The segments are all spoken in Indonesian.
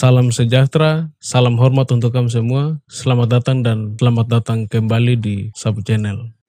Salam sejahtera, salam hormat untuk kamu semua. Selamat datang dan selamat datang kembali di Sabu Channel.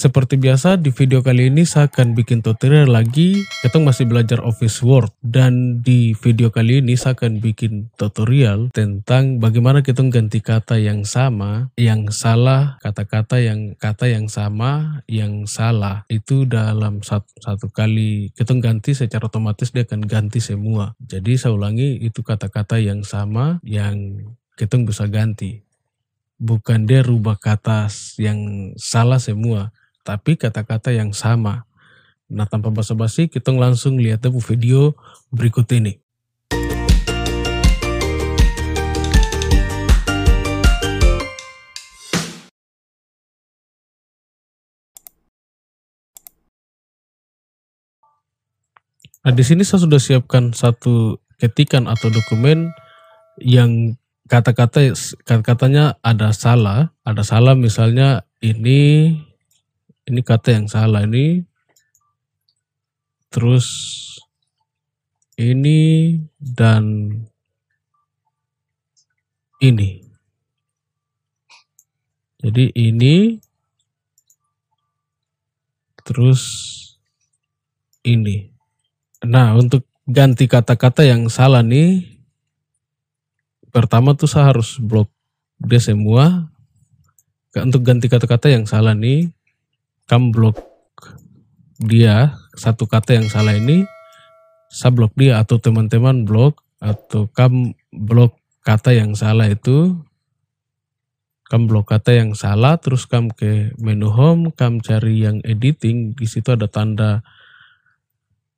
Seperti biasa di video kali ini saya akan bikin tutorial lagi. Kita masih belajar Office Word dan di video kali ini saya akan bikin tutorial tentang bagaimana kita ganti kata yang sama, yang salah, kata-kata yang kata yang sama, yang salah itu dalam satu, satu kali kita ganti secara otomatis dia akan ganti semua. Jadi saya ulangi itu kata-kata yang sama yang kita bisa ganti bukan dia rubah kata yang salah semua tapi kata-kata yang sama. Nah tanpa basa-basi kita langsung lihat video berikut ini. Nah di sini saya sudah siapkan satu ketikan atau dokumen yang kata-kata kata-katanya ada salah, ada salah misalnya ini ini kata yang salah ini. Terus ini dan ini. Jadi ini terus ini. Nah untuk ganti kata-kata yang salah nih pertama tuh saya harus blok dia semua. Untuk ganti kata-kata yang salah nih kamu blok dia satu kata yang salah ini saya blok dia atau teman-teman blok atau kamu blok kata yang salah itu kamu blok kata yang salah terus kamu ke menu home kamu cari yang editing di situ ada tanda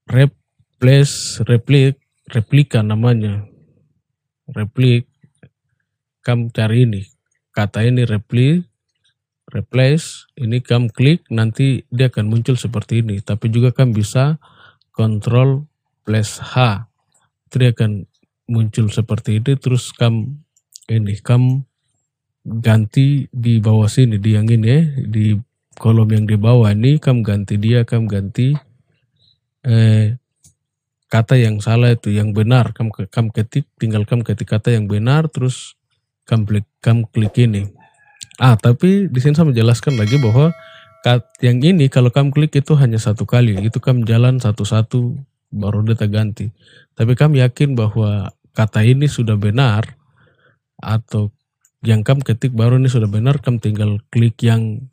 replace replik replika namanya. Replik kamu cari ini kata ini replik replace, ini kamu klik nanti dia akan muncul seperti ini. Tapi juga kamu bisa control plus H. Itu dia akan muncul seperti ini terus kamu ini kamu ganti di bawah sini di yang ini ya, di kolom yang di bawah ini kamu ganti dia, kamu ganti eh, kata yang salah itu yang benar kamu kamu ketik tinggal kamu ketik kata yang benar terus kamu klik kamu klik ini Ah, tapi di sini saya menjelaskan lagi bahwa yang ini kalau kamu klik itu hanya satu kali, itu kamu jalan satu-satu baru dia ganti. Tapi kamu yakin bahwa kata ini sudah benar atau yang kamu ketik baru ini sudah benar, kamu tinggal klik yang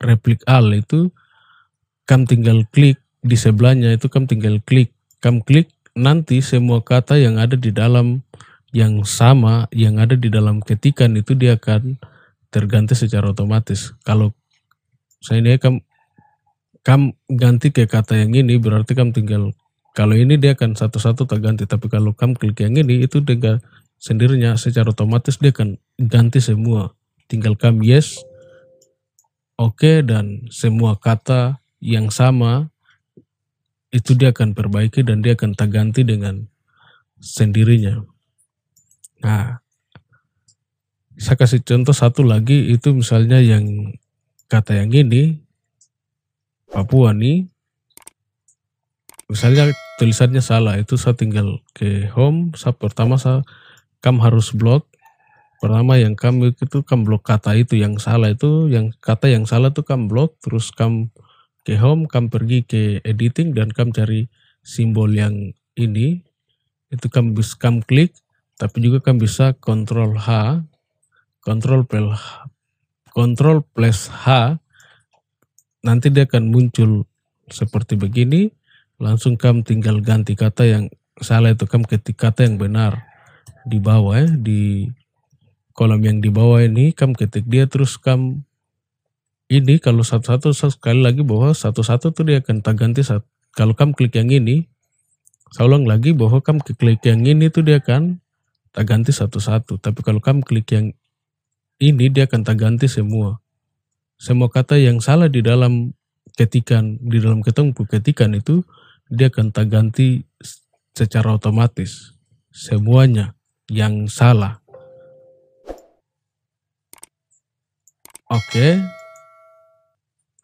replik al itu, kamu tinggal klik di sebelahnya itu kamu tinggal klik, kamu klik nanti semua kata yang ada di dalam yang sama yang ada di dalam ketikan itu dia akan terganti secara otomatis. Kalau saya ini kamu kamu ganti ke kata yang ini berarti kamu tinggal kalau ini dia akan satu-satu terganti tapi kalau kamu klik yang ini itu dengan sendirinya secara otomatis dia akan ganti semua tinggal kamu yes oke okay, dan semua kata yang sama itu dia akan perbaiki dan dia akan terganti dengan sendirinya nah saya kasih contoh satu lagi itu misalnya yang kata yang ini Papua nih. Misalnya tulisannya salah itu saya tinggal ke home saya pertama saya kamu harus blok pertama yang kamu itu kamu blok kata itu yang salah itu yang kata yang salah itu kamu blok terus kamu ke home kamu pergi ke editing dan kamu cari simbol yang ini. Itu kamu bisa kamu klik tapi juga kamu bisa kontrol H Kontrol plus Kontrol plus H nanti dia akan muncul seperti begini. Langsung kamu tinggal ganti kata yang salah itu kamu ketik kata yang benar di bawah ya di kolom yang di bawah ini kamu ketik dia terus kamu ini kalau satu-satu sekali lagi bahwa satu-satu tuh dia akan ganti saat kalau kamu klik yang ini saya ulang lagi bahwa kamu klik yang ini tuh dia akan tak ganti satu-satu. Tapi kalau kamu klik yang ini dia akan ganti semua. Semua kata yang salah di dalam ketikan, di dalam ketemu ketikan itu, dia akan ganti secara otomatis. Semuanya yang salah. Oke.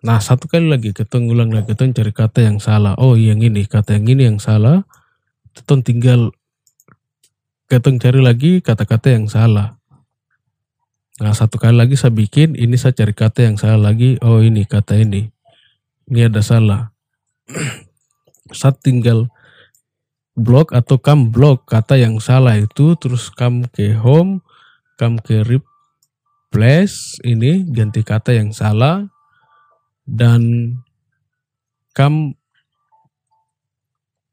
Nah satu kali lagi kita ulang lagi kita cari kata yang salah. Oh yang ini kata yang ini yang salah. Kita tinggal kita cari lagi kata-kata yang salah. Nah satu kali lagi saya bikin ini saya cari kata yang salah lagi. Oh ini kata ini. Ini ada salah. saya tinggal blok atau kam blok kata yang salah itu terus kam ke home, kam ke replace ini ganti kata yang salah dan kam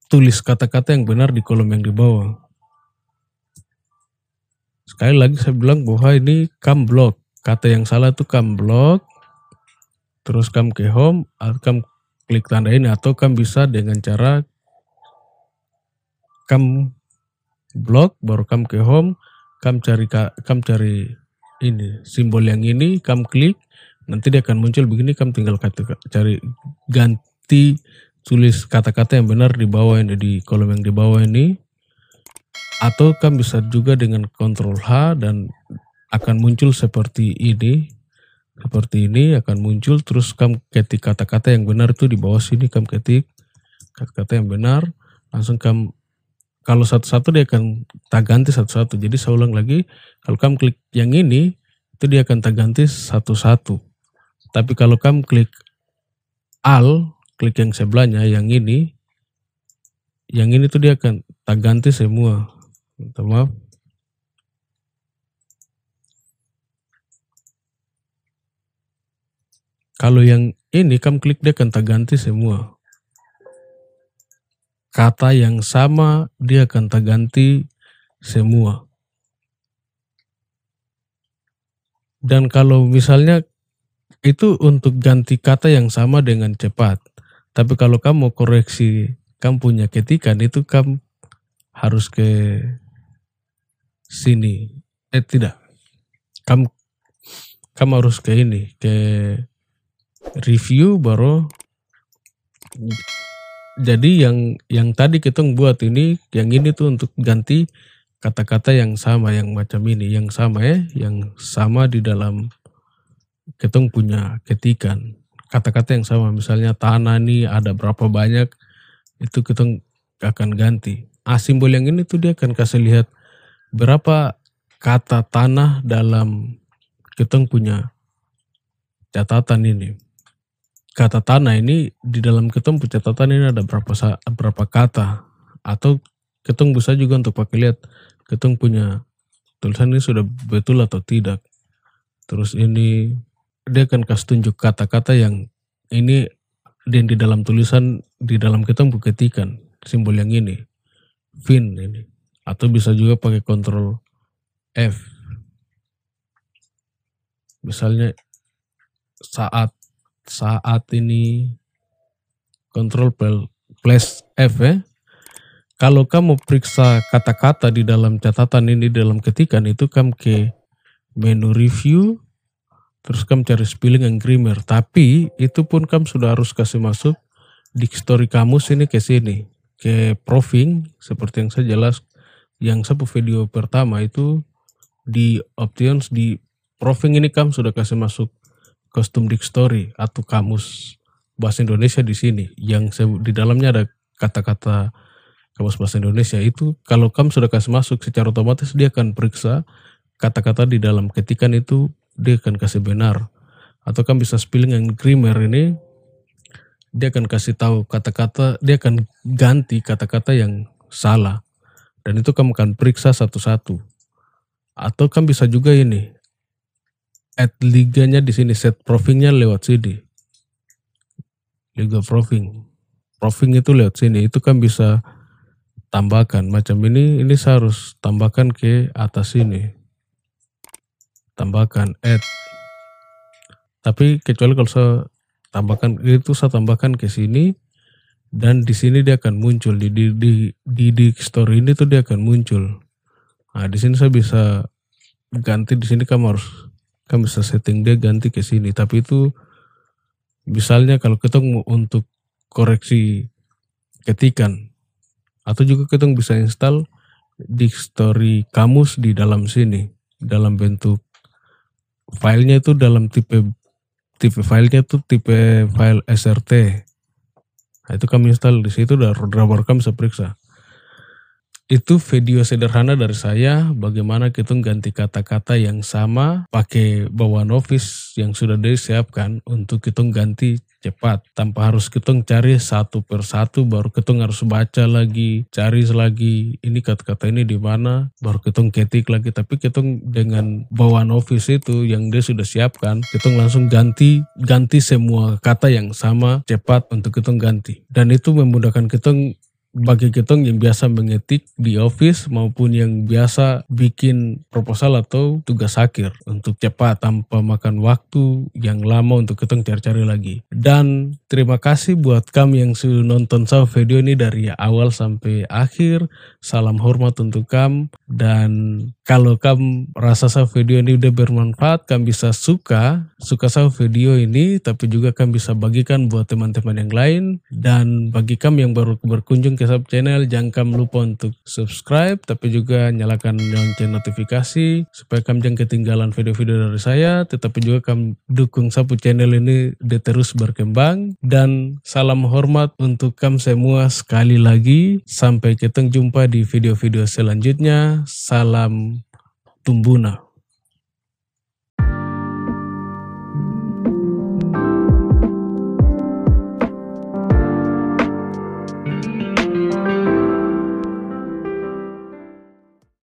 tulis kata-kata yang benar di kolom yang di bawah. Sekali lagi saya bilang bahwa ini kam blok. Kata yang salah itu kam blok. Terus kam ke home, atau kam klik tanda ini atau kam bisa dengan cara kam blok baru kam ke home, kam cari kam cari ini simbol yang ini, kam klik nanti dia akan muncul begini kamu tinggal kata, cari ganti tulis kata-kata yang benar di bawah ini di kolom yang di bawah ini atau kamu bisa juga dengan kontrol H dan akan muncul seperti ini seperti ini akan muncul terus kamu ketik kata-kata yang benar itu di bawah sini kamu ketik kata-kata yang benar langsung kamu kalau satu-satu dia akan tak ganti satu-satu. Jadi saya ulang lagi kalau kamu klik yang ini itu dia akan tak ganti satu-satu. Tapi kalau kamu klik al, klik yang sebelahnya, yang ini, yang ini tuh dia akan tak ganti semua. Minta maaf. Kalau yang ini kamu klik dia akan tak ganti semua. Kata yang sama dia akan tak ganti semua. Dan kalau misalnya itu untuk ganti kata yang sama dengan cepat. Tapi kalau kamu koreksi, kamu punya ketikan itu kamu harus ke sini. Eh tidak, kamu kamu harus ke ini, ke review baru. Jadi yang yang tadi kita buat ini, yang ini tuh untuk ganti kata-kata yang sama, yang macam ini, yang sama ya, yang sama di dalam ketong punya ketikan kata-kata yang sama misalnya tanah nih ada berapa banyak itu ketong akan ganti ah simbol yang ini tuh dia akan kasih lihat berapa kata tanah dalam ketong punya catatan ini. Kata tanah ini di dalam punya catatan ini ada berapa berapa kata. Atau ketong bisa juga untuk pakai lihat ketong punya tulisan ini sudah betul atau tidak. Terus ini dia akan kasih tunjuk kata-kata yang ini dan di dalam tulisan di dalam kita ketikan simbol yang ini fin ini. Atau bisa juga pakai kontrol F. Misalnya saat saat ini kontrol plus F ya. Kalau kamu periksa kata-kata di dalam catatan ini dalam ketikan itu kamu ke menu review terus kamu cari spelling and grammar. Tapi itu pun kamu sudah harus kasih masuk dictionary kamus ini ke sini ke profing seperti yang saya jelas yang satu video pertama itu di options di profing ini kamu sudah kasih masuk custom dictionary atau kamus bahasa Indonesia di sini. Yang di dalamnya ada kata-kata kamus bahasa Indonesia. Itu kalau kamu sudah kasih masuk secara otomatis dia akan periksa kata-kata di dalam. Ketikan itu dia akan kasih benar. Atau kan bisa spelling yang grammar ini, dia akan kasih tahu kata-kata, dia akan ganti kata-kata yang salah. Dan itu kamu akan periksa satu-satu. Atau kan bisa juga ini, add liganya di sini, set profingnya lewat sini. Liga profing. Profing itu lewat sini, itu kan bisa tambahkan. Macam ini, ini saya harus tambahkan ke atas ini tambahkan add tapi kecuali kalau saya tambahkan itu saya tambahkan ke sini dan di sini dia akan muncul di di di di, di story ini tuh dia akan muncul. Nah di sini saya bisa ganti di sini kamu harus kamu bisa setting dia ganti ke sini. Tapi itu misalnya kalau kita mau untuk koreksi ketikan atau juga kita bisa install dictionary kamus di dalam sini dalam bentuk filenya itu dalam tipe tipe filenya itu tipe file SRT. Nah, itu kami install di situ dan driver kami bisa periksa. Itu video sederhana dari saya bagaimana kita ganti kata-kata yang sama pakai bawaan Office yang sudah disiapkan untuk kita ganti cepat tanpa harus kita cari satu per satu baru kita harus baca lagi cari lagi ini kata-kata ini di mana baru kita ketik lagi. Tapi kita dengan bawaan office itu yang dia sudah siapkan kita langsung ganti ganti semua kata yang sama cepat untuk kita ganti. Dan itu memudahkan kita bagi kita yang biasa mengetik di office maupun yang biasa bikin proposal atau tugas akhir untuk cepat tanpa makan waktu yang lama untuk kita cari-cari lagi. Dan terima kasih buat kamu yang sudah nonton sama video ini dari awal sampai akhir. Salam hormat untuk kamu dan kalau kamu rasa sama video ini udah bermanfaat, kamu bisa suka, suka sama video ini, tapi juga kamu bisa bagikan buat teman-teman yang lain. Dan bagi kamu yang baru berkunjung ke sub channel, jangan lupa untuk subscribe, tapi juga nyalakan lonceng notifikasi, supaya kamu jangan ketinggalan video-video dari saya, tetapi juga kamu dukung sapu channel ini de terus berkembang. Dan salam hormat untuk kamu semua sekali lagi, sampai kita jumpa di video-video selanjutnya. Salam tumbuna.